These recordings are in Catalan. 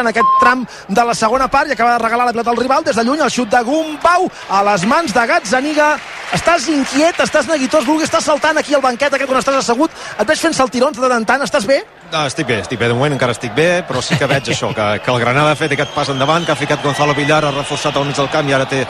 en aquest tram de la segona part i acaba de regalar la pilota al rival. Des de lluny el xut de Gumpau a les mans de Gazzaniga. Estàs inquiet, estàs neguitós Brugui, estàs saltant aquí al banquet aquest on estàs assegut. Et veig fent saltirons de tant tant, estàs bé? No, estic bé, estic bé, de moment encara estic bé, però sí que veig això, que, que el Granada ha fet aquest pas endavant, que ha ficat Gonzalo Villar, ha reforçat al mig del camp i ara té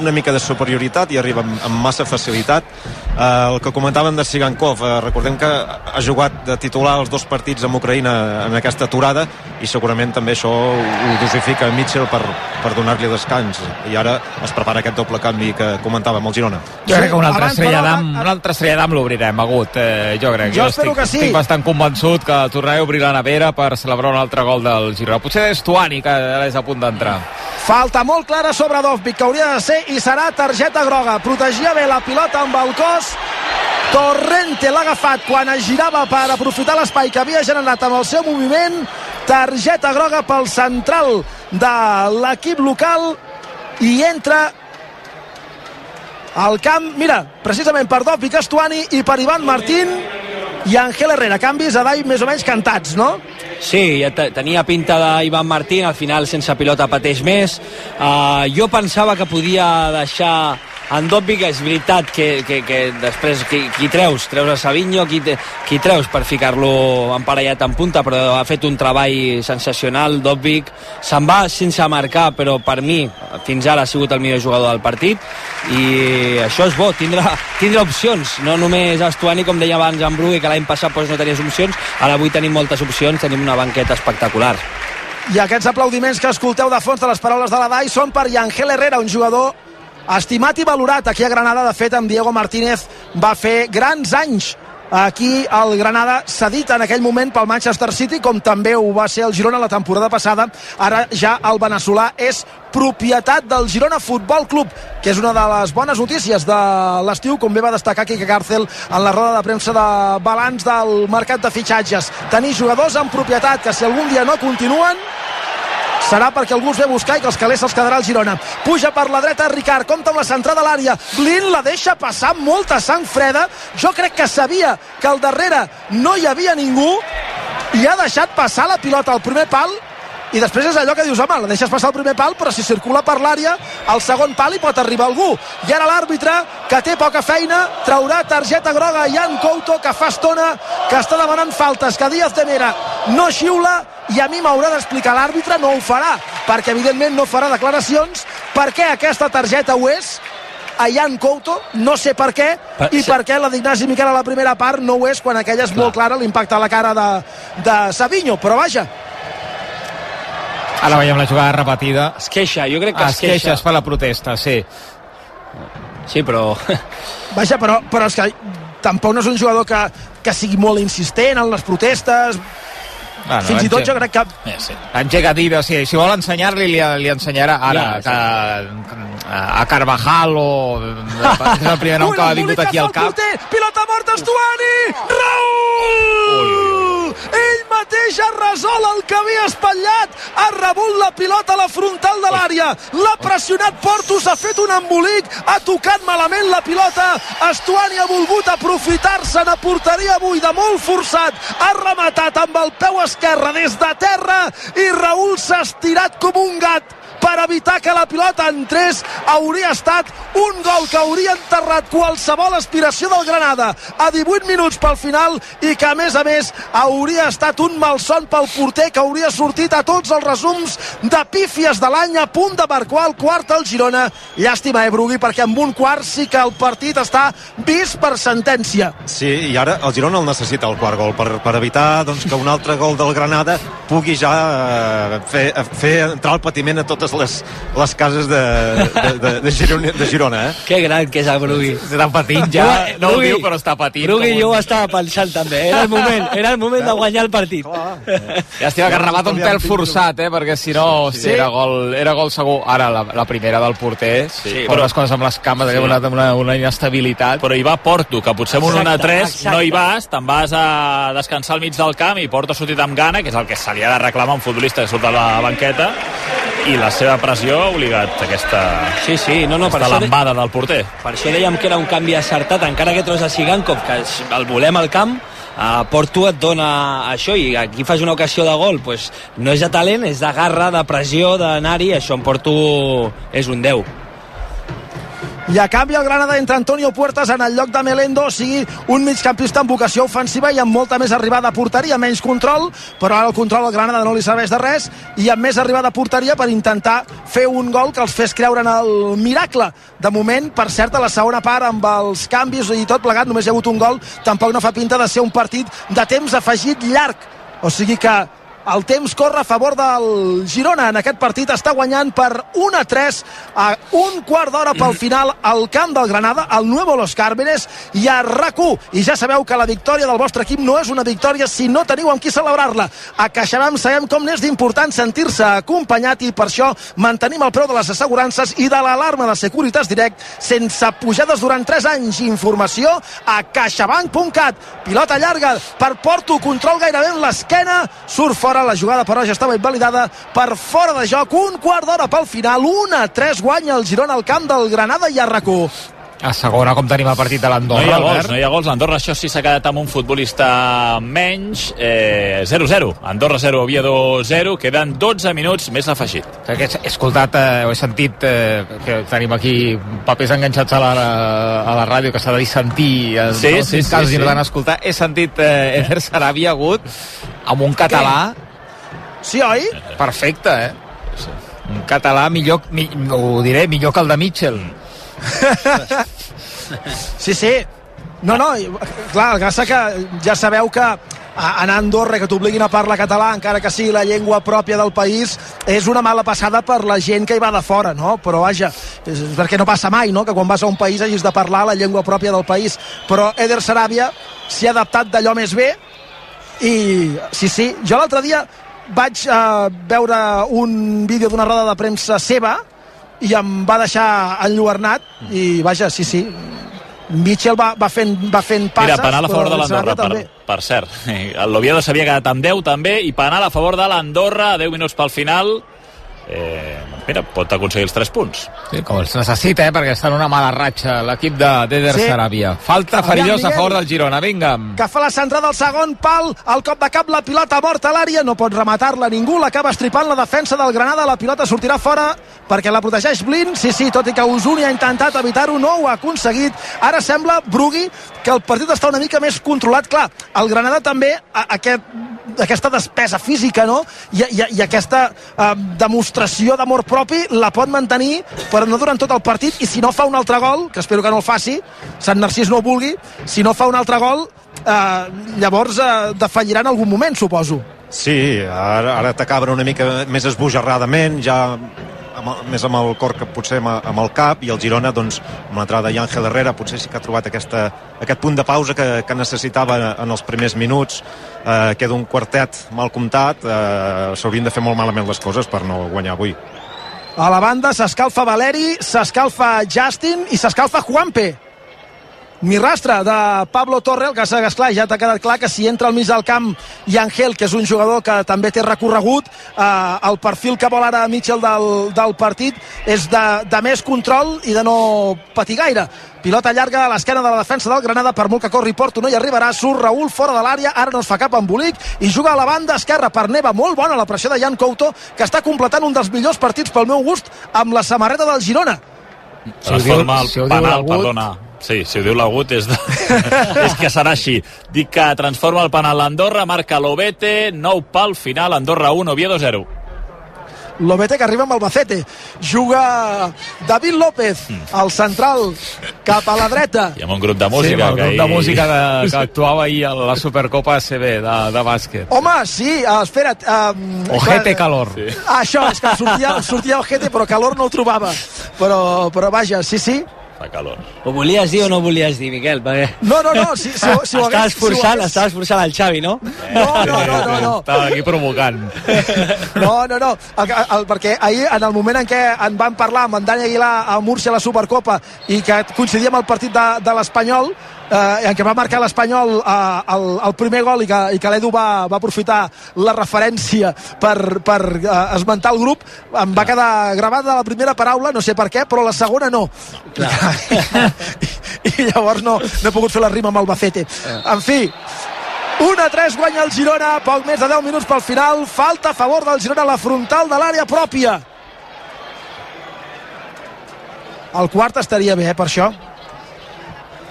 una mica de superioritat i arriba amb, amb massa facilitat. Uh, el que comentaven de Sigankov, uh, recordem que ha jugat de titular els dos partits amb Ucraïna en aquesta aturada i segurament també això ho, dosifica Mitchell per, per donar-li descans i ara es prepara aquest doble canvi que comentàvem al Girona. Jo crec que una altra estrella d'am una altra estrella d'am l'obrirem, Agut. Eh, jo crec. Jo, jo estic, que sí. estic bastant convençut que tornaré a obrir la nevera per celebrar un altre gol del Girona. Potser és Tuani, que ara és a punt d'entrar. Falta molt clara sobre Dovvik, que hauria de ser i serà targeta groga. Protegia bé la pilota amb el cos. Torrente l'ha agafat quan es girava per aprofitar l'espai que havia generat amb el seu moviment. Targeta groga pel central de l'equip local i entra al camp, mira, precisament per Dovvik Estuani i per Ivan Martín i Ángel Herrera. Canvis a Dai més o menys cantats, no? Sí, ja te- tenia pinta d'Ivan Martín, al final sense pilota pateix més. Uh, jo pensava que podia deixar en Dobby, que és veritat que, que, que després qui, qui treus? Treus a Savinho, qui, qui treus per ficar-lo emparellat en punta, però ha fet un treball sensacional, Dobby. Se'n va sense marcar, però per mi fins ara ha sigut el millor jugador del partit. I això és bo, tindrà, tindrà opcions, no només Estuani, com deia abans en Brugui, que l'any passat doncs, no tenies opcions, ara avui tenim moltes opcions, tenim una banqueta espectacular. I aquests aplaudiments que escolteu de fons de les paraules de la DAI són per Yangel Herrera, un jugador estimat i valorat aquí a Granada. De fet, amb Diego Martínez va fer grans anys aquí al Granada, cedit en aquell moment pel Manchester City, com també ho va ser el Girona la temporada passada. Ara ja el veneçolà és propietat del Girona Futbol Club, que és una de les bones notícies de l'estiu, com bé va destacar Quique Cárcel en la roda de premsa de balanç del mercat de fitxatges. Tenir jugadors en propietat que si algun dia no continuen serà perquè algú els ve a buscar i que els calés se'ls quedarà al Girona. Puja per la dreta Ricard, compta amb la centrada a l'àrea. Blin la deixa passar molta sang freda. Jo crec que sabia que al darrere no hi havia ningú i ha deixat passar la pilota al primer pal i després és allò que dius, home, la deixes passar el primer pal, però si circula per l'àrea, al segon pal hi pot arribar algú. I ara l'àrbitre, que té poca feina, traurà targeta groga a Jan Couto, que fa estona que està demanant faltes, que Díaz de Mera no xiula, i a mi m'haurà d'explicar l'àrbitre, no ho farà, perquè evidentment no farà declaracions, per què aquesta targeta ho és, a Jan Couto, no sé per què, Per- i sí. per què la d'Ignasi Miquel a la primera part no ho és quan aquella és molt clara l'impacte a la cara de, de Savinho, però vaja, Ara veiem la jugada repetida. Es queixa, jo crec que Es es queixa. queixa, es fa la protesta, sí. Sí, però... Vaja, però, però és que tampoc no és un jugador que, que sigui molt insistent en les protestes. Ah, no, Fins i tot jo crec que... Ja, sí. Engega tira, sí. Si vol ensenyar-li, li, li ensenyarà ara Ja, que, a Carvajal o és el primer nom Ui, que ha vingut aquí al cap. porter, pilota morta, Estuani! Raül! Ell mateix ha resolt el que havia espatllat, ha rebut la pilota a la frontal de l'àrea, l'ha pressionat Portus, ha fet un embolic, ha tocat malament la pilota, Estuani ha volgut aprofitar-se'n a porteria buida, molt forçat, ha rematat amb el peu esquerre des de terra i Raül s'ha estirat com un gat per evitar que la pilota entrés hauria estat un gol que hauria enterrat qualsevol aspiració del Granada a 18 minuts pel final i que a més a més hauria estat un malson pel porter que hauria sortit a tots els resums de pífies de l'any a punt de marcar el quart al Girona. Llàstima eh Brugui perquè amb un quart sí que el partit està vist per sentència. Sí, i ara el Girona el necessita el quart gol per, per evitar doncs, que un altre gol del Granada pugui ja eh, fer, fer entrar el patiment a totes les, les cases de, de, de, de, Girona, de Girona eh? Que gran que és el Brugui. Està patint ja, no ho diu, però està patint. Brugui jo ho estava pensant també. Era el moment, era el moment de guanyar el partit. Llàstima que ha un pèl forçat, eh? perquè si no, sí, era, gol, era gol segur. Ara, la, la primera del porter, sí, però les coses amb les cames, sí. una, una, una inestabilitat. Però hi va Porto, que potser amb un Exacte, 1-3 exacte. no hi vas, te'n vas a descansar al mig del camp i Porto ha sortit amb gana, que és el que se li ha de reclamar a un futbolista que surt a la banqueta, i la seva pressió ha obligat aquesta, Sí, sí, no, no, per aquesta això, de, lambada del porter. per això dèiem que era un canvi acertat, encara que trobes a Sigankov, que el volem al camp, uh, Porto et dona això i aquí fas una ocasió de gol pues, no és de talent, és de garra, de pressió d'anar-hi, això en Porto és un 10 i a canvi el Granada entra Antonio Puertas en el lloc de Melendo, o sigui un migcampista amb vocació ofensiva i amb molta més arribada a porteria, menys control, però ara el control al Granada no li serveix de res i amb més arribada a porteria per intentar fer un gol que els fes creure en el miracle. De moment, per cert, a la segona part, amb els canvis i tot plegat, només hi ha hagut un gol, tampoc no fa pinta de ser un partit de temps afegit llarg. O sigui que el temps corre a favor del Girona. En aquest partit està guanyant per 1 a 3 a un quart d'hora pel final al camp del Granada al Nuevo Los Cármenes i a rac i ja sabeu que la victòria del vostre equip no és una victòria si no teniu amb qui celebrar-la. A CaixaBank sabem com n'és d'important sentir-se acompanyat i per això mantenim el preu de les assegurances i de l'alarma de Securitas Direct sense pujades durant 3 anys. Informació a caixabank.cat pilota llarga. Per Porto control gairebé en l'esquena. Surt fora, la jugada però ja estava invalidada per fora de joc, un quart d'hora pel final, 1 a 3 guanya el Girona al camp del Granada i Arracó. A segona, com tenim el partit de l'Andorra, no hi ha gols, no hi ha gols. L'Andorra, això sí, s'ha quedat amb un futbolista menys. 0-0. Eh, Andorra 0, Oviedo 0. Queden 12 minuts més afegit. Que he escoltat, eh, he sentit eh, que tenim aquí papers enganxats a la, a la ràdio que s'ha de dir sentir. Eh, sí, no? sí, sí, casos sí, sí. escoltar. He sentit eh, Eder Sarabia agut amb un català... Què? Sí, oi? Perfecte, eh? Un català millor, mi, ho diré, millor que el de Mitchell. Sí, sí. No, no, clar, el que passa que ja sabeu que anar a Andorra que t'obliguin a parlar català encara que sigui la llengua pròpia del país és una mala passada per la gent que hi va de fora no? però vaja, és perquè no passa mai no? que quan vas a un país hagis de parlar la llengua pròpia del país però Eder Sarabia s'hi ha adaptat d'allò més bé i sí, sí, jo l'altre dia vaig uh, veure un vídeo d'una roda de premsa seva i em va deixar enlluernat i vaja, sí, sí. Mitchell va, va, fent, va fent passes Mira, penal a favor de l'Andorra, per, per cert. l'Oviedo s'havia quedat amb 10 també i penal a favor de l'Andorra 10 minuts pel final eh, mira, pot aconseguir els 3 punts. Sí, com els necessita, eh, perquè està en una mala ratxa l'equip d'Eder sí. Sarabia. Falta ferillós a favor del Girona, vinga. Que fa la centrada del segon pal, el cop de cap, la pilota morta a l'àrea, no pot rematar-la ningú, l'acaba estripant la defensa del Granada, la pilota sortirà fora perquè la protegeix Blin, sí, sí, tot i que Usuni ha intentat evitar-ho, no ho ha aconseguit. Ara sembla, Brugui, que el partit està una mica més controlat. Clar, el Granada també, aquest, aquesta despesa física, no? I, i, i aquesta eh, demostració d'amor propi la pot mantenir, però no durant tot el partit, i si no fa un altre gol, que espero que no el faci, Sant Narcís no ho vulgui, si no fa un altre gol, eh, llavors eh, defallirà en algun moment, suposo. Sí, ara, ara t'acaba una mica més esbojarradament, ja amb més amb el cor que potser amb, amb el cap i el Girona doncs amb l'entrada d'Àngel Herrera potser sí que ha trobat aquesta, aquest punt de pausa que, que necessitava en els primers minuts. Eh, queda un quartet mal comptat eh, s'haurien de fer molt malament les coses per no guanyar avui. A la banda s'escalfa Valeri, s'escalfa Justin i s'escalfa Juanpe ni rastre de Pablo Torre, el que s'ha esclar, ja t'ha quedat clar que si entra al mig del camp i Angel, que és un jugador que també té recorregut, eh, el perfil que vol ara Mitchell del, del partit és de, de més control i de no patir gaire. Pilota llarga a l'esquena de la defensa del Granada, per molt que corri Porto no hi arribarà, surt Raül fora de l'àrea, ara no es fa cap embolic i juga a la banda esquerra per Neva, molt bona la pressió de Jan Couto, que està completant un dels millors partits pel meu gust amb la samarreta del Girona. Transforma el si penal, perdona Sí, si ho diu l'Agut és, de... és que serà així. Dic que transforma el penal l'Andorra, marca l'Obete, nou pal final, Andorra 1, Oviedo 0. Lobete que arriba amb Albacete. Juga David López al central cap a la dreta. I amb un grup de música sí, un grup de música de, que actuava ahir a la Supercopa ACB de, de bàsquet. Home, sí, uh, espera't um, ojete calor. Sí. ah, això, és que sortia, sortia ojete però calor no ho trobava. Però, però vaja, sí, sí fa calor. Ho volies dir o no ho volies dir, Miquel? Perquè... No, no, no, si, si, si ho estaves hagués... Forçant, si hagués... estaves forçant el Xavi, no? No, no, no, no. no. Estava aquí provocant. No, no, no, el, el, perquè ahir, en el moment en què en van parlar amb en Dani Aguilar a Múrcia a la Supercopa i que coincidia amb el partit de, de l'Espanyol, eh, en què va marcar l'Espanyol eh, el, el primer gol i que, i que l'Edu va, va aprofitar la referència per, per eh, esmentar el grup, em va quedar gravada la primera paraula, no sé per què, però la segona no. no I, i, I llavors no, no he pogut fer la rima amb el Bacete. En fi, 1 a 3 guanya el Girona, poc més de 10 minuts pel final, falta a favor del Girona a la frontal de l'àrea pròpia. El quart estaria bé, eh, per això.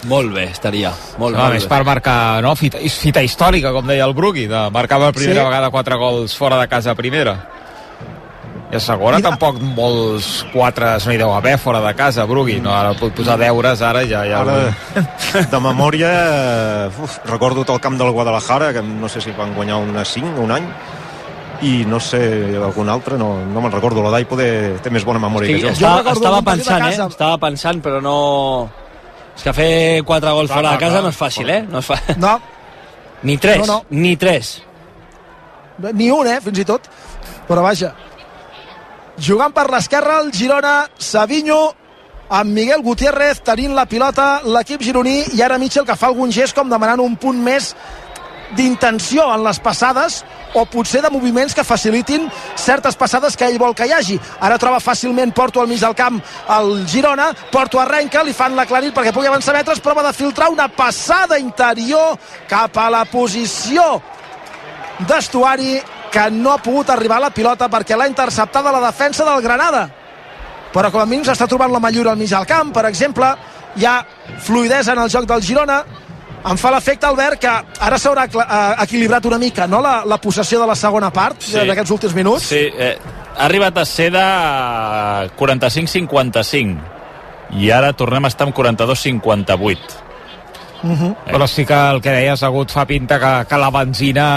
Molt bé, estaria. Molt, no, molt més bé. per marcar, no, fita, fita històrica, com deia el Brugui, de marcar per primera Sí. vegada quatre gols fora de casa a primera. I a segona Mira. tampoc molts quatres no hi deu haver fora de casa, Brugui. No, ara puc posar deures, ara ja... ja... Ara, de memòria, uf, recordo el camp del Guadalajara, que no sé si van guanyar una 5 un any, i no sé, algun altre, no, no me'n recordo. La Dai poder, té més bona memòria Sí, que jo. estava, recordo estava pensant, eh? casa. Estava pensant, però no... És que fer quatre gols Clar, fora de clar, casa clar. no és fàcil, eh? No és fa... No, Ni tres, No, no. ni tres. ni un, eh, fins i tot. Però vaja. Jugant per l'esquerra, el Girona, Savinho, amb Miguel Gutiérrez tenint la pilota, l'equip gironí, i ara Mitchell que fa algun gest com demanant un punt més d'intenció en les passades o potser de moviments que facilitin certes passades que ell vol que hi hagi. Ara troba fàcilment Porto al mig del camp el Girona, Porto arrenca, li fan l'aclarit perquè pugui avançar metres, prova de filtrar una passada interior cap a la posició d'Estuari que no ha pogut arribar la pilota perquè l'ha interceptada la defensa del Granada. Però com a mínim s'està trobant la Mallura al mig del camp, per exemple hi ha fluidesa en el joc del Girona em fa l'efecte, Albert, que ara s'haurà eh, equilibrat una mica no? la, la possessió de la segona part Sí. sí. d'aquests últims minuts Sí, eh, ha arribat a ser de 45-55 i ara tornem a estar amb 42-58 Però sí que el que deies, Agut, fa pinta que, que la benzina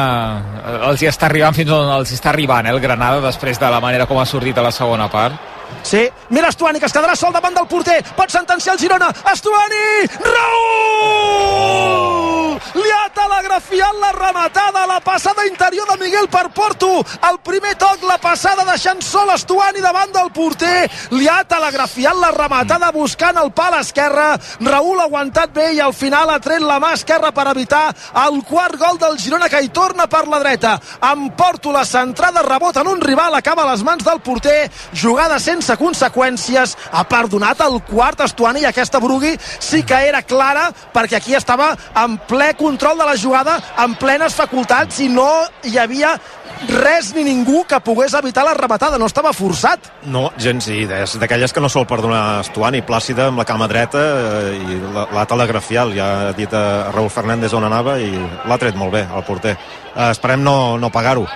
eh, els hi està arribant fins on els està arribant, eh, el Granada, després de la manera com ha sortit a la segona part. Sí, mira Estuani que es quedarà sol davant del porter. Pot sentenciar el Girona, Estuani! Raúl li ha telegrafiat la rematada la passada interior de Miguel per Porto el primer toc, la passada deixant sol Estuani davant del porter. Li ha telegrafiat la rematada buscant el pal esquerre, Raúl ha aguantat bé i al final ha tret la mà esquerra per evitar el quart gol del Girona que hi torna per la dreta. Amb Porto la centrada rebot en un rival acaba a les mans del porter. Jugada sense conseqüències. Ha perdonat el quart Estuani i aquesta Brugui sí que era clara perquè aquí estava en ple control de la jugada en plenes facultats i no hi havia res ni ningú que pogués evitar la rematada, no estava forçat No, gens, i és d'aquelles que no sol perdonar Estuani, plàcida amb la cama dreta eh, i la- l'ha telegrafiat, ja ha dit a Raúl Fernández on anava i l'ha tret molt bé, el porter. Eh, esperem no, no pagar-ho.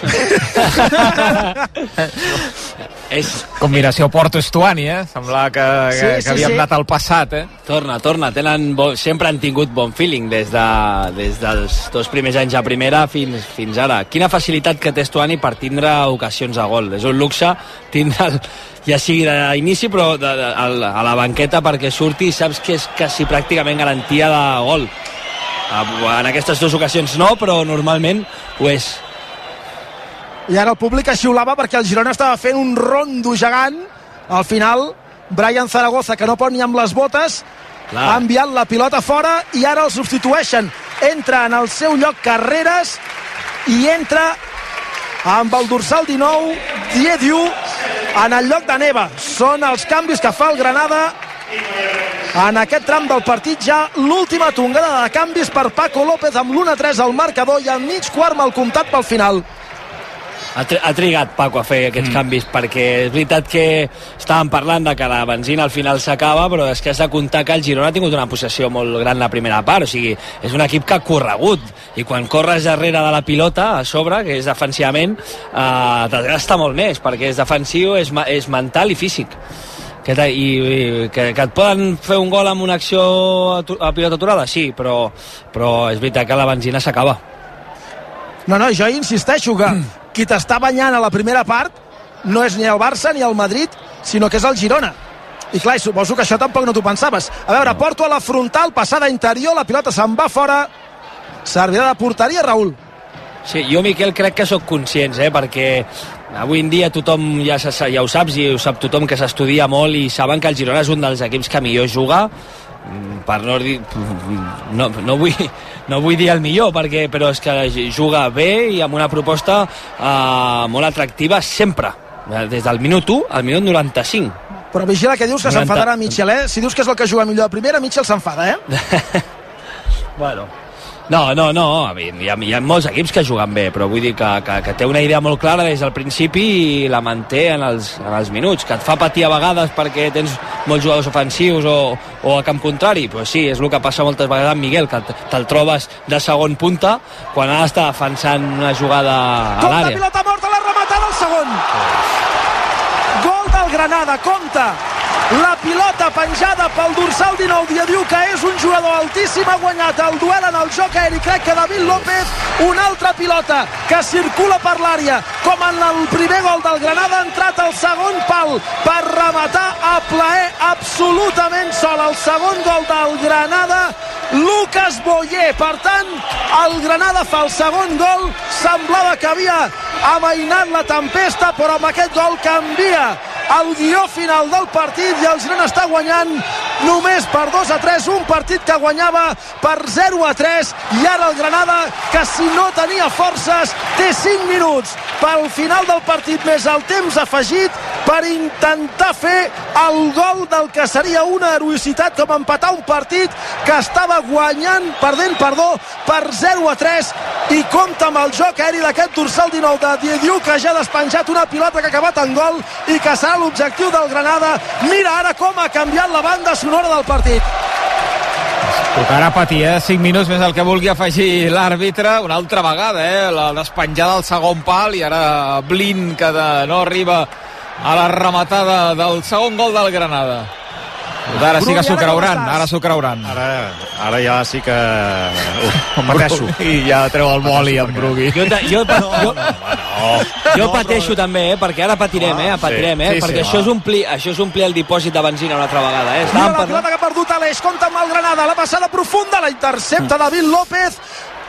És... Combinació Porto-Estuani, eh? Semblava que, que, Sí, que sí, havíem sí. anat al passat, eh? Torna, torna. Tenen bo... Sempre han tingut bon feeling des, de... des dels dos primers anys a primera fins, fins ara. Quina facilitat que té Estuani per tindre ocasions a gol. És un luxe tindre el... ja sigui d'inici però de, de, a la- a la banqueta perquè surti i saps que és quasi pràcticament garantia de gol. En aquestes dues ocasions no, però normalment ho és. I ara el públic xiulava perquè el Girona estava fent un rondo gegant. Al final Brian Zaragoza que no pot ni amb les botes Clar. ha enviat la pilota fora i ara el substitueixen. Entra en el seu lloc Carreras i entra amb el dorsal 19 Diediu en el lloc de Neva. Són els canvis que fa el Granada en aquest tram del partit. Ja l'última tongada de canvis per Paco López amb l'1-3 al marcador i al mig quart mal comptat pel final Ha, tri ha trigat Paco a fer aquests mm. canvis perquè és veritat que estàvem parlant de que la benzina al final s'acaba però és que has de comptar que el Girona ha tingut una possessió molt gran la primera part o sigui, és un equip que ha corregut i quan corres darrere de la pilota a sobre, que és defensivament eh, desgasta molt més perquè és defensiu, és, és mental i físic que, i, i que, que et poden fer un gol amb una acció a, a pilota aturada? Sí, però, però és veritat que la benzina s'acaba No, no, jo insisteixo que qui t'està banyant a la primera part no és ni el Barça ni el Madrid, sinó que és el Girona. I clar, suposo que això tampoc no t'ho pensaves. A veure, porto a la frontal, passada interior, la pilota se'n va fora. Servirà de porteria, Raül. Sí, jo, Miquel, crec que sóc conscients, eh, perquè avui en dia tothom ja, se, ja ho saps i ho sap tothom que s'estudia molt i saben que el Girona és un dels equips que millor juga per no dir no, no, vull, no vull dir el millor perquè, però és que juga bé i amb una proposta eh, molt atractiva sempre eh, des del minut 1 al minut 95 Però vigila que dius que 90. s'enfadarà Mitchell, eh? Si dius que és el que juga millor a primera, Mitchell s'enfada, eh? bueno No, no, no, hi, ha, hi ha molts equips que juguen bé, però vull dir que, que, que té una idea molt clara des del principi i la manté en els, en els minuts, que et fa patir a vegades perquè tens molts jugadors ofensius o, o a camp contrari, però sí, és el que passa moltes vegades amb Miguel, que te'l trobes de segon punta quan ha d'estar defensant una jugada a l'àrea. Compte pilota morta, la rematada al segon. Gol del Granada, compte la pilota penjada pel dorsal 19 Diadiu que és un jugador altíssim ha guanyat el duel en el joc aeri crec que David López una altra pilota que circula per l'àrea com en el primer gol del Granada ha entrat al segon pal per rematar a plaer absolutament sol el segon gol del Granada Lucas Boyer per tant el Granada fa el segon gol semblava que havia amainat la tempesta però amb aquest gol canvia el guió final del partit i el Girona està guanyant només per 2 a 3 un partit que guanyava per 0 a 3 i ara el Granada que si no tenia forces té 5 minuts. Pel final del partit més el temps afegit per intentar fer el gol del que seria una heroïcitat com empatar un partit que estava guanyant, perdent, perdó, per 0 a 3 i compta amb el joc aeri d'aquest dorsal 19 de Diediu que ja ha despenjat una pilota que ha acabat en gol i que serà l'objectiu del Granada. Mira ara com ha canviat la banda sonora del partit. Tocarà patir, eh? 5 minuts més el que vulgui afegir l'àrbitre. Una altra vegada, eh? La despenjada al segon pal i ara Blin que de, no arriba a la rematada del segon gol del Granada. Ara sí que s'ho creuran, ara s'ho creuran. Ara, ara ja sí que ho pateixo. I ja treu el boli en Brugui. Jo, jo, jo, no, jo pateixo també, eh, perquè ara patirem, eh, patirem, eh, sí, sí, perquè sí, això, és omplir, això és omplir el dipòsit de benzina una altra vegada. Eh. Mira la parlant... pilota que ha perdut Aleix, compta amb el Granada, la passada profunda, la intercepta David López,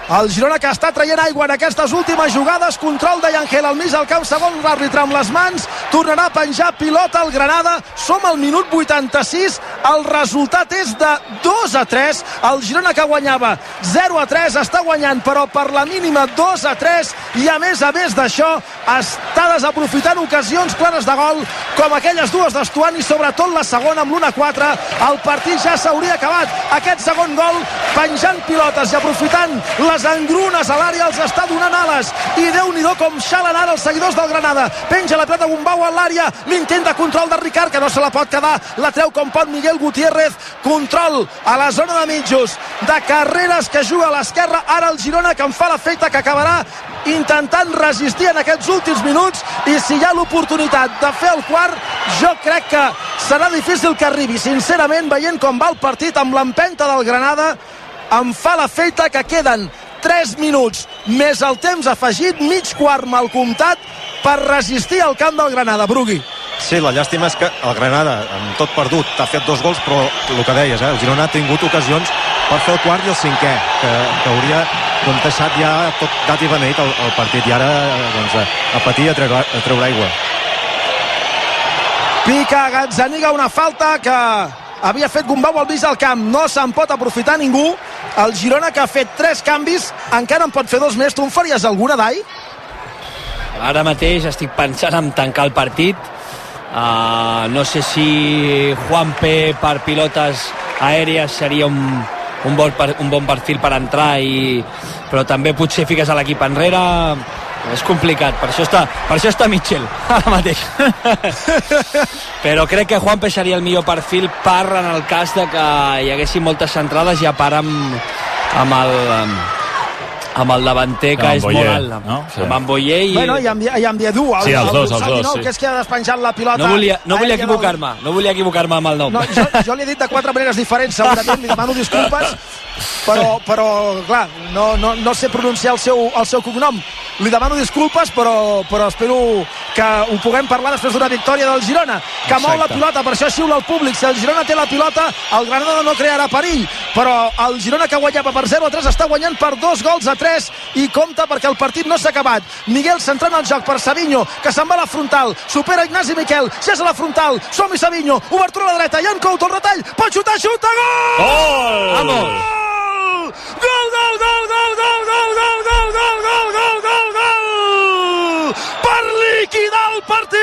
el Girona que està traient aigua en aquestes últimes jugades, control de Yangel al mig del camp, segon l'àrbitre amb les mans, tornarà a penjar pilota al Granada, som al minut 86, el resultat és de 2 a 3, el Girona que guanyava 0 a 3 està guanyant però per la mínima 2 a 3 i a més a més d'això està desaprofitant ocasions clares de gol com aquelles dues d'Estuani sobretot la segona amb l'1 a 4 el partit ja s'hauria acabat. Aquest segon gol penjant pilotes i aprofitant les engrunes a l'àrea els està donant ales. I déu nhi com xalen ara els seguidors del Granada. Penja la plata Gumbau a l'àrea. L'intent de control de Ricard que no se la pot quedar. La treu com pot Miguel Gutiérrez. Control a la zona de mitjos. De carreres que juga a l'esquerra. Ara el Girona que en fa l'efecte que acabarà intentant resistir en aquests últims minuts. I si hi ha l'oportunitat de fer el quart jo crec que serà difícil que arribi. Sincerament veient com va el partit amb l'empenta del Granada em fa l'efecte que queden 3 minuts més el temps afegit, mig quart mal comptat per resistir al camp del Granada, Brugui. Sí, la llàstima és que el Granada, amb tot perdut, ha fet dos gols, però el que deies, eh, el Girona ha tingut ocasions per fer el quart i el cinquè, que, que hauria doncs, deixat ja tot dat i beneït el, el partit, i ara doncs, a, a patir a treure, a treure aigua. Pica Gazzaniga una falta que havia fet Gumbau al mig del camp. No se'n pot aprofitar ningú. El Girona que ha fet tres canvis, encara en pot fer dos més. Tu en faries alguna, Dai? Ara mateix estic pensant en tancar el partit. Uh, no sé si Juanpe per pilotes aèries seria un, un, bon, un bon perfil per entrar i, però també potser fiques a l'equip enrere és complicat, per això està, per això està Mitchell ara mateix però crec que Juanpe seria el millor perfil per en el cas de que hi haguessin moltes centrades i a part amb, amb el amb el davanter que és molt alt no? sí. amb en Boyer i... Bueno, i amb, i amb Diedú, el, Sí, els dos, els dos, nou, sí. que és que ha despenjat la pilota. no volia, no volia equivocar-me no volia equivocar-me amb el nom No, jo, jo li he dit de quatre maneres diferents, segurament, li demano disculpes, però, però clar, no, no, no sé pronunciar el seu, el seu cognom. Li demano disculpes, però, però espero que ho puguem parlar després d'una victòria del Girona, que mou la Exacte. pilota, per això xiula el públic. Si el Girona té la pilota, el Granada no crearà perill, però el Girona que guanyava per 0 a 3 està guanyant per dos gols a 3 i compta perquè el partit no s'ha acabat. Miguel centrant el joc per Savinho, que se'n va a la frontal, supera Ignasi Miquel, ja és a la frontal, som-hi Savinho, obertura a la dreta, Jan Couto, el retall, pot xutar, xuta, gol! Gol! Vamos! Gol, gol, gol, gol, gol, gol, gol, gol, gol, gol, gol, gol, gol! parte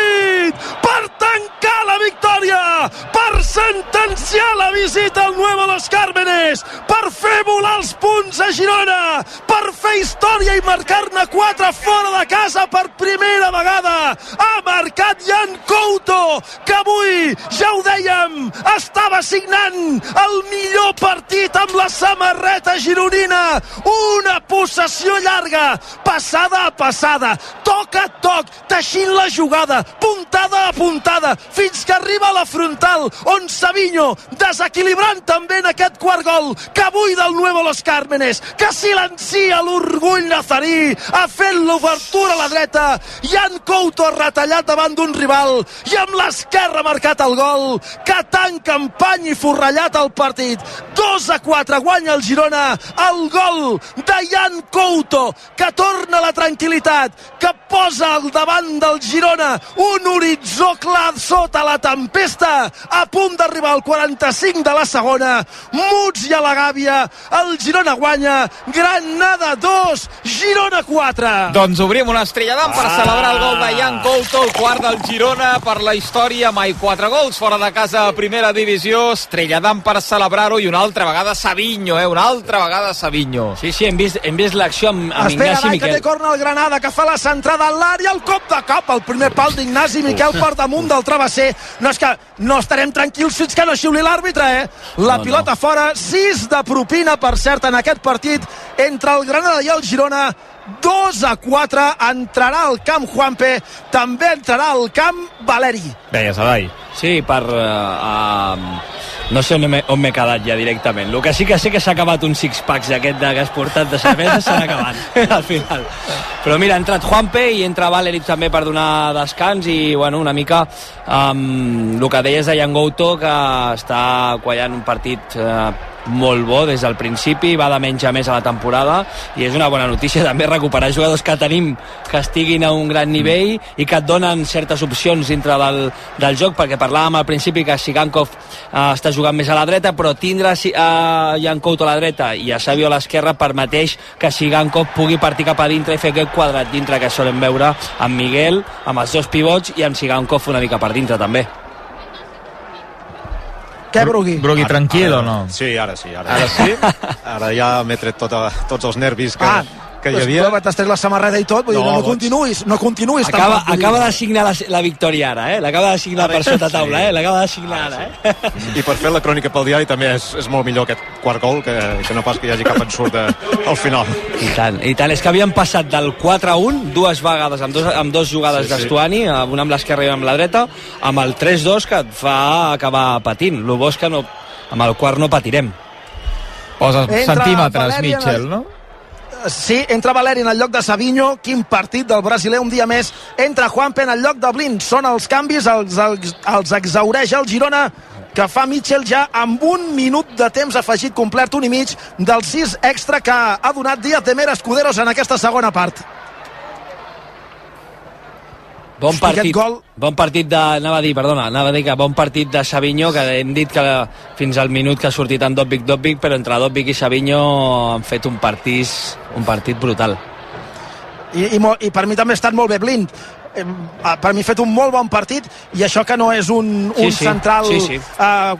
sentenciar la visita al Nuevo Los Cármenes, per fer volar els punts a Girona, per fer història i marcar-ne quatre fora de casa per primera vegada. Ha marcat Jan Couto, que avui, ja ho dèiem, estava signant el millor partit amb la samarreta gironina. Una possessió llarga, passada a passada, toc a toc, teixint la jugada, puntada a puntada, fins que arriba a la frontal, on Savinho, desequilibrant també en aquest quart gol, que avui del Nuevo Los Cármenes, que silencia l'orgull nazarí, ha fet l'obertura a la dreta, en Couto retallat davant d'un rival, i amb l'esquerra marcat el gol, que tanca empany i forrellat el partit. 2 a 4 guanya el Girona, el gol de Jan Couto, que torna la tranquil·litat, que posa al davant del Girona un horitzó clar sota la tempesta, a punt d'arribar al 45 de la segona, muts i a la gàbia, el Girona guanya, Granada 2, Girona 4. Doncs obrim una estrella d'am per celebrar el gol de Jan Couto, el quart del Girona per la història, mai quatre gols fora de casa a primera divisió, estrella d'am per celebrar-ho i una altra vegada Savinho, eh? una altra vegada Savinho. Sí, sí, hem vist, hem vist l'acció amb, amb Espera, Ignasi Miquel. que té corna el Granada, que fa la centrada a l'àrea, el cop de cop, el primer pal d'Ignasi Miquel per damunt del travesser. No és que no estarem tranquils fins que no xiuli l'àrbitre, eh? La No, pilota fora, 6 de propina, per cert, en aquest partit entre el Granada i el Girona. 2 a 4, entrarà al camp Juanpe, també entrarà al camp Valeri. Deies, Adai. Sí, per... Uh, uh, no sé on m'he on m'he quedat ja directament. El que sí que sé que s'ha acabat un six-packs aquest de, que has portat de cervesa, s'han acabat al final. Però mira, ha entrat Juanpe i entra Valery també per donar descans i, bueno, una mica um, el que deies de Jan Gouto, que està quallant un partit uh, molt bo des del principi, va de menys a més a la temporada i és una bona notícia també recuperar jugadors que tenim que estiguin a un gran nivell i que et donen certes opcions dintre del, del joc, perquè parlàvem al principi que Sigankov eh, està jugant més a la dreta, però tindre uh, Jan Couto a la dreta i a Sabio a l'esquerra permeteix que Sigankov pugui partir cap a dintre i fer aquest quadrat dintre que solem veure amb Miguel, amb els dos pivots i amb Sigankov una mica per dintre també. Què, Brugui? Brugui, tranquil o no? Sí, ara sí. Ara, ara sí? Ara ja m'he tret tota, tots els nervis que, Ah, que hi havia. tu T'has tret la samarreta i tot, vull dir, No, no, no boig. continuïs, no continuïs. Acaba, tampoc, acaba de signar la, la victòria ara, eh? L'acaba de signar Ara per sí. sota taula, eh? L'acaba de signar ara, eh? I per fer la crònica pel diari també és, és molt millor aquest quart gol que, que no pas que hi hagi cap ensurt de, al final. I tant, i tant. És que havien passat del 4 a 1 dues vegades, amb dos, amb dos jugades Sí, sí. d'Estuani, una amb l'esquerra i una amb la dreta, amb el 3-2 que et fa acabar patint. El bo és que no, amb el quart no patirem. Posa Entra centímetres, Mitchell, el- no? Sí, entra Valeri en el lloc de Savinho, quin partit del brasiler un dia més. Entra Juanpe en el lloc de Blin. Són els canvis, els, els, els exaureix el Girona, que fa Mitchell ja amb un minut de temps afegit complet, un i mig, del 6 extra que ha donat Díaz de Mera Escuderos en aquesta segona part. Bon partit, gol- bon partit de, anava a dir, perdona, anava a dir que bon partit de Savinho, que hem dit que fins al minut que ha sortit en Dobbik Dobbik, però entre Dobbik i Savinho han fet un partit, un partit brutal. I, i, i per mi també ha estat molt bé Blind. Eh, per mi ha fet un molt bon partit i això que no és un, Sí, un sí, central sí, sí. Eh,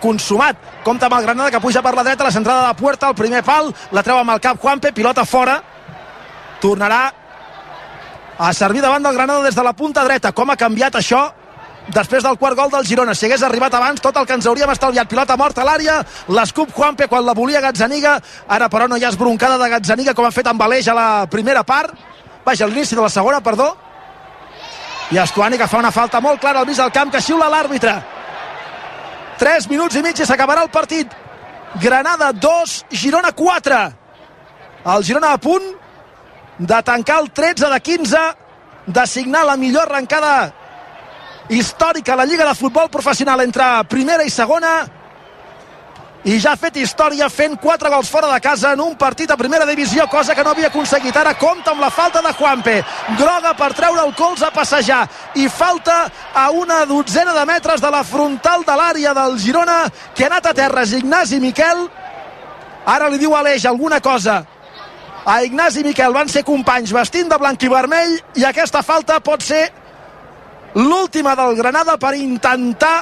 consumat. Compte amb el Granada que puja per la dreta, la centrada de la puerta, el primer pal, la treu amb el cap Juanpe, pilota fora, tornarà a servir davant del Granada des de la punta dreta. Com ha canviat això després del quart gol del Girona. Si hagués arribat abans, tot el que ens hauríem estalviat. Pilota morta a l'àrea, l'escup Juanpe quan la volia Gazzaniga. Ara, però, no hi ha esbroncada de Gazzaniga com ha fet amb Aleix a la primera part. Vaja, a l'inici de la segona, perdó. I Estuani que fa una falta molt clara al mig del camp que xiula l'àrbitre. 3 minuts i mig i s'acabarà el partit. Granada 2, Girona 4. El Girona a punt de tancar el 13 de 15, de signar la millor arrencada històrica a la Lliga de Futbol Professional entre primera i segona i ja ha fet història fent 4 gols fora de casa en un partit a primera divisió, cosa que no havia aconseguit. Ara compta amb la falta de Juanpe. Groga per treure el cols a passejar i falta a una dotzena de metres de la frontal de l'àrea del Girona que ha anat a terres Ignasi Miquel. Ara li diu a Aleix alguna cosa a Ignasi i Miquel van ser companys vestint de blanc i vermell i aquesta falta pot ser l'última del Granada per intentar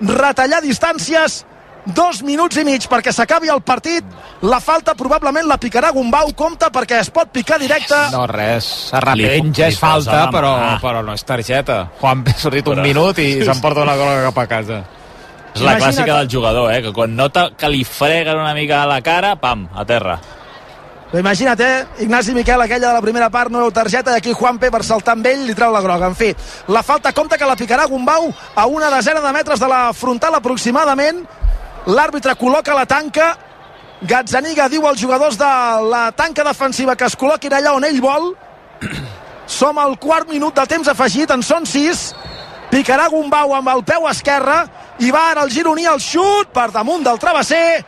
retallar distàncies dos minuts i mig perquè s'acabi el partit. La falta probablement la picarà Gumbau. Compta perquè es pot picar directe. No res, s'arrepenja, és falta però, però no és targeta. Juan ha sortit un minut i s'emporta una groga cap a casa. És la clàssica del jugador, eh? que quan nota que li freguen una mica a la cara, pam, a terra. Però imagina't, eh? Ignasi Miquel, aquella de la primera part, no veu targeta, i aquí Juanpe per saltar amb ell li treu la groga. En fi, la falta compta que la picarà Gumbau a una desena de metres de la frontal aproximadament. L'àrbitre col·loca la tanca, Gazzaniga diu als jugadors de la tanca defensiva que es col·loquin allà on ell vol. Som al quart minut de temps afegit, en són sis. Picarà Gumbau amb el peu esquerre i va ara el gironí al xut per damunt del travesser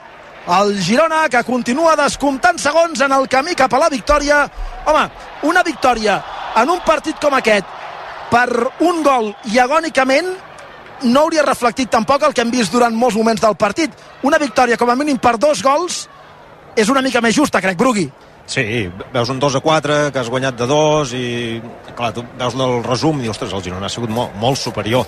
el Girona que continua descomptant segons en el camí cap a la victòria. Home, una victòria en un partit com aquest per un gol i agònicament no hauria reflectit tampoc el que hem vist durant molts moments del partit. Una victòria com a mínim per dos gols és una mica més justa, crec, Brugui. Sí, veus un 2 a 4 que has guanyat de 2 i clar, tu veus el resum i ostres, el Girona ha sigut molt, molt superior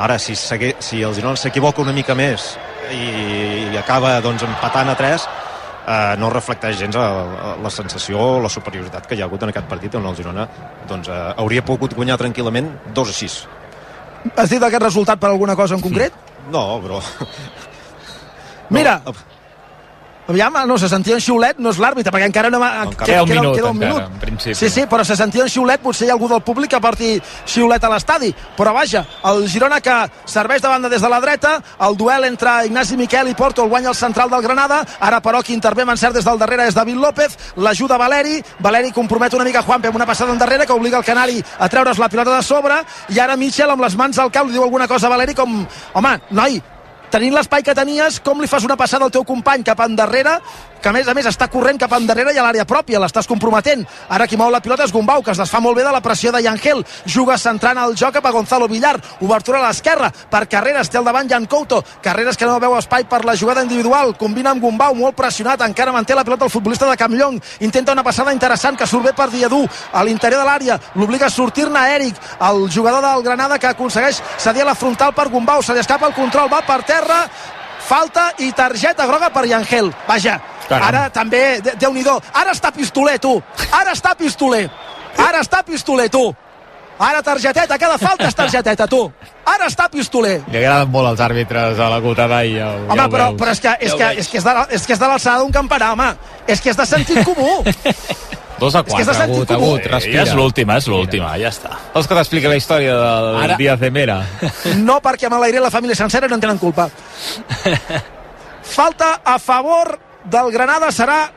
ara si, si el Girona s'equivoca una mica més i, i acaba doncs, empatant a 3 eh, no reflecteix gens a, a la sensació la superioritat que hi ha hagut en aquest partit on el Girona doncs, eh, hauria pogut guanyar tranquil·lament 2 a 6 Has dit aquest resultat per alguna cosa en concret? No, però... Mira, no, Aviam, no, se sentia un xiulet, no és l'àrbitre, perquè encara no, no encara queda, un minut, queda un minut. Encara, en principi. Sí, sí, però se sentia un xiulet, potser hi ha algú del públic que porti xiulet a l'estadi, però vaja, el Girona que serveix de banda des de la dreta, el duel entre Ignasi Miquel i Porto el guanya el central del Granada, ara però qui intervé en cert des del darrere és David López, l'ajuda Valeri, Valeri compromet una mica Juanpe amb una passada endarrere que obliga el Canari a treure's la pilota de sobre, i ara Michel amb les mans al cap li diu alguna cosa a Valeri com, home, noi, tenint l'espai que tenies, com li fas una passada al teu company cap endarrere que a més a més està corrent cap endarrere i a l'àrea pròpia, l'estàs comprometent. Ara qui mou la pilota és Gumbau, que es desfà molt bé de la pressió de Yangel. Juga centrant el joc cap a Gonzalo Villar. Obertura a l'esquerra per Carreras, té al davant Jan Couto. Carreras que no veu espai per la jugada individual. Combina amb Gumbau, molt pressionat. Encara manté la pilota el futbolista de Campllong. Intenta una passada interessant que surt bé per Diadú a l'interior de l'àrea. L'obliga a sortir-ne Eric, el jugador del Granada que aconsegueix cedir a la frontal per Gumbau. Se li escapa el control, va per terra falta i targeta groga per Yangel. Vaja, Caram. ara també, déu nhi ara està pistoler, tu. Ara està pistoler. Ara està pistoler, tu. Ara targeteta, cada falta és targeteta, tu. Ara està pistoler. Li agraden molt els àrbitres a la Cotada i el, Home, ja però, però és que, és, que, és, que és, de, és que és de l'alçada d'un campanar, home. És que és de sentit comú. 2 a 4, és que agut, agut, respira. Ja és l'última, és l'última, ja està. Vols que t'expliqui la història del Ara... Díaz de Mera? No, perquè amb l'aire la família sencera no en tenen culpa. Falta a favor del Granada serà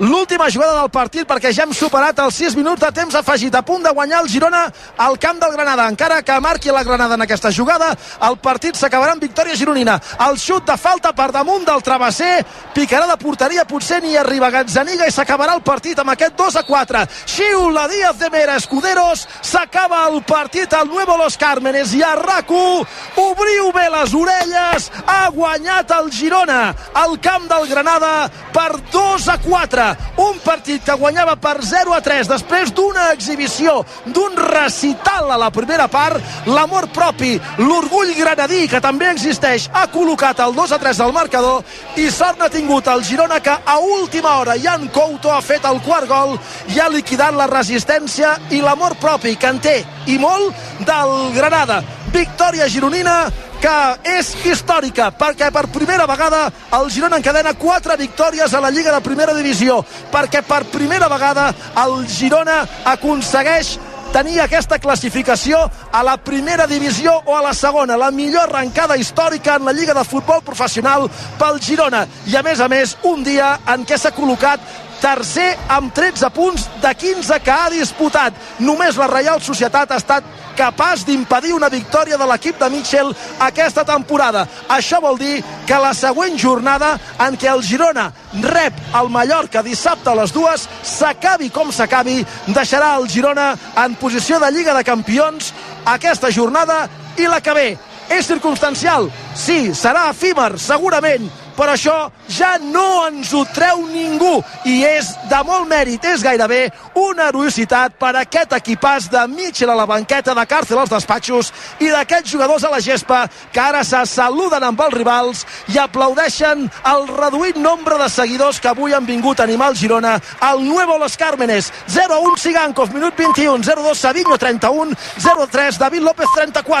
l'última jugada del partit perquè ja hem superat els 6 minuts de temps afegit. A punt de guanyar el Girona al camp del Granada. Encara que marqui la Granada en aquesta jugada el partit s'acabarà amb victòria gironina. El xut de falta per damunt del travesser picarà de porteria potser ni arriba Gazzaniga i s'acabarà el partit amb aquest 2 a 4 xiula Díaz de Mera Escuderos s'acaba el partit al Nuevo Los Cármenes i a rac obriu bé les orelles ha guanyat el Girona al camp del Granada per 2 a 4 un partit que guanyava per 0 a 3 després d'una exhibició, d'un recital a la primera part, l'amor propi, l'orgull granadí que també existeix, ha col·locat el 2 a 3 al marcador i sort n'ha tingut el Girona que a última hora Jan Couto ha fet el quart gol i ha liquidat la resistència i l'amor propi que en té i molt del Granada. Victòria gironina que és històrica perquè per primera vegada el Girona encadena quatre victòries a la Lliga de Primera Divisió perquè per primera vegada el Girona aconsegueix tenir aquesta classificació a la primera divisió o a la segona, la millor arrencada històrica en la Lliga de Futbol Professional pel Girona i a més a més un dia en què s'ha col·locat tercer amb 13 punts de 15 que ha disputat. Només la Reial Societat ha estat capaç d'impedir una victòria de l'equip de Mitchell aquesta temporada. Això vol dir que la següent jornada en què el Girona rep el Mallorca dissabte a les dues, s'acabi com s'acabi, deixarà el Girona en posició de Lliga de Campions aquesta jornada i la que ve. És circumstancial? Sí, serà efímer, segurament, però això ja no ens ho treu ningú i és de molt mèrit, és gairebé una heroïcitat per aquest equipàs de Mitchell a la banqueta, de Càrcel als despatxos i d'aquests jugadors a la gespa que ara se saluden amb els rivals i aplaudeixen el reduït nombre de seguidors que avui han vingut a animar el Girona al Nuevo Los Cármenes. 0-1 Sigankov, minut 21 0-2 Savinho 31 0-3 David López 34